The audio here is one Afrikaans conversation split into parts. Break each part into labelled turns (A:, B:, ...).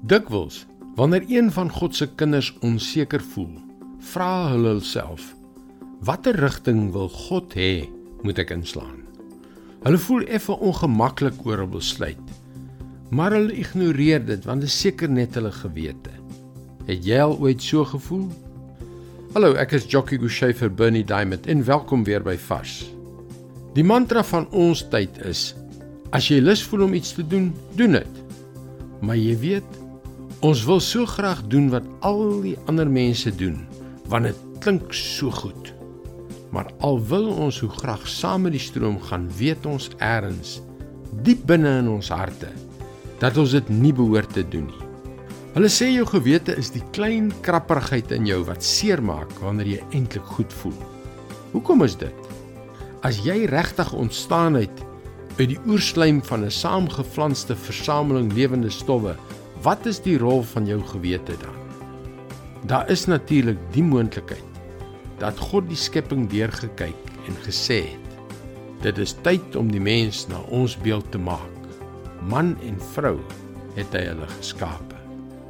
A: Dikwels, wanneer een van God se kinders onseker voel, vra hulle hulself: Watter rigting wil God hê moet ek inslaan? Hulle voel effe ongemaklik oor 'n besluit, maar hulle ignoreer dit want dit is seker net hulle gewete. Het jy al ooit so gevoel? Hallo, ek is Jockey Gouchee vir Bernie Diamond en welkom weer by Vars. Die mantra van ons tyd is: As jy lus voel om iets te doen, doen dit. Maar jy weet, Ons wil so graag doen wat al die ander mense doen, want dit klink so goed. Maar al wil ons hoe graag saam met die stroom gaan, weet ons eers diep binne in ons harte dat ons dit nie behoort te doen nie. Hulle sê jou gewete is die klein krapperigheid in jou wat seermaak wanneer jy eintlik goed voel. Hoekom is dit? As jy regtig ontstaan het uit die oerslaim van 'n saamgeflanste versameling lewende stowwe Wat is die rol van jou gewete dan? Daar is natuurlik die moontlikheid dat God die skepping deurgekyk en gesê het: Dit is tyd om die mens na ons beeld te maak. Man en vrou het hy hulle geskape.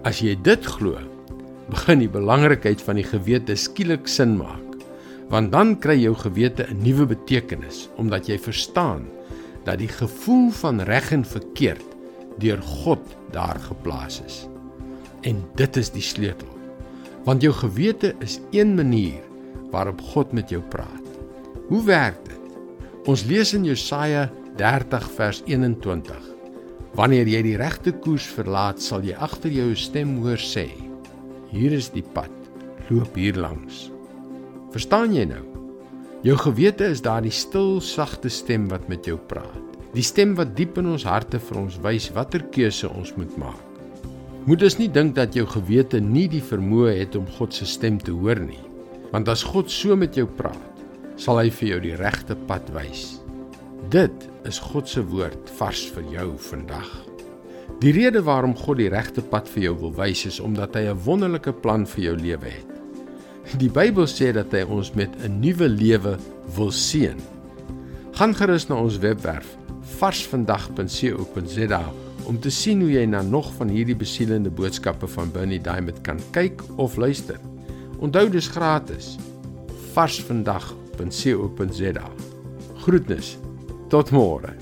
A: As jy dit glo, begin die belangrikheid van die gewete skielik sin maak. Want dan kry jou gewete 'n nuwe betekenis omdat jy verstaan dat die gevoel van reg en verkeerd deur God daar geplaas is. En dit is die sleutel. Want jou gewete is een manier waarop God met jou praat. Hoe werk dit? Ons lees in Jesaja 30 vers 21. Wanneer jy die regte koers verlaat, sal jy agter jou 'n stem hoor sê: Hier is die pad, loop hier langs. Verstaan jy nou? Jou gewete is daardie stil, sagte stem wat met jou praat. Die stem wat diep in ons harte vir ons wys watter keuse ons moet maak. Moet ons nie dink dat jou gewete nie die vermoë het om God se stem te hoor nie. Want as God so met jou praat, sal hy vir jou die regte pad wys. Dit is God se woord vars vir jou vandag. Die rede waarom God die regte pad vir jou wil wys is omdat hy 'n wonderlike plan vir jou lewe het. Die Bybel sê dat hy ons met 'n nuwe lewe wil seën. Gaan gerus na ons webwerf varsvandag.co.za om te sien hoe jy na nog van hierdie besielende boodskappe van Bernie Diamond kan kyk of luister. Onthou dis gratis. varsvandag.co.za. Groetnis. Tot môre.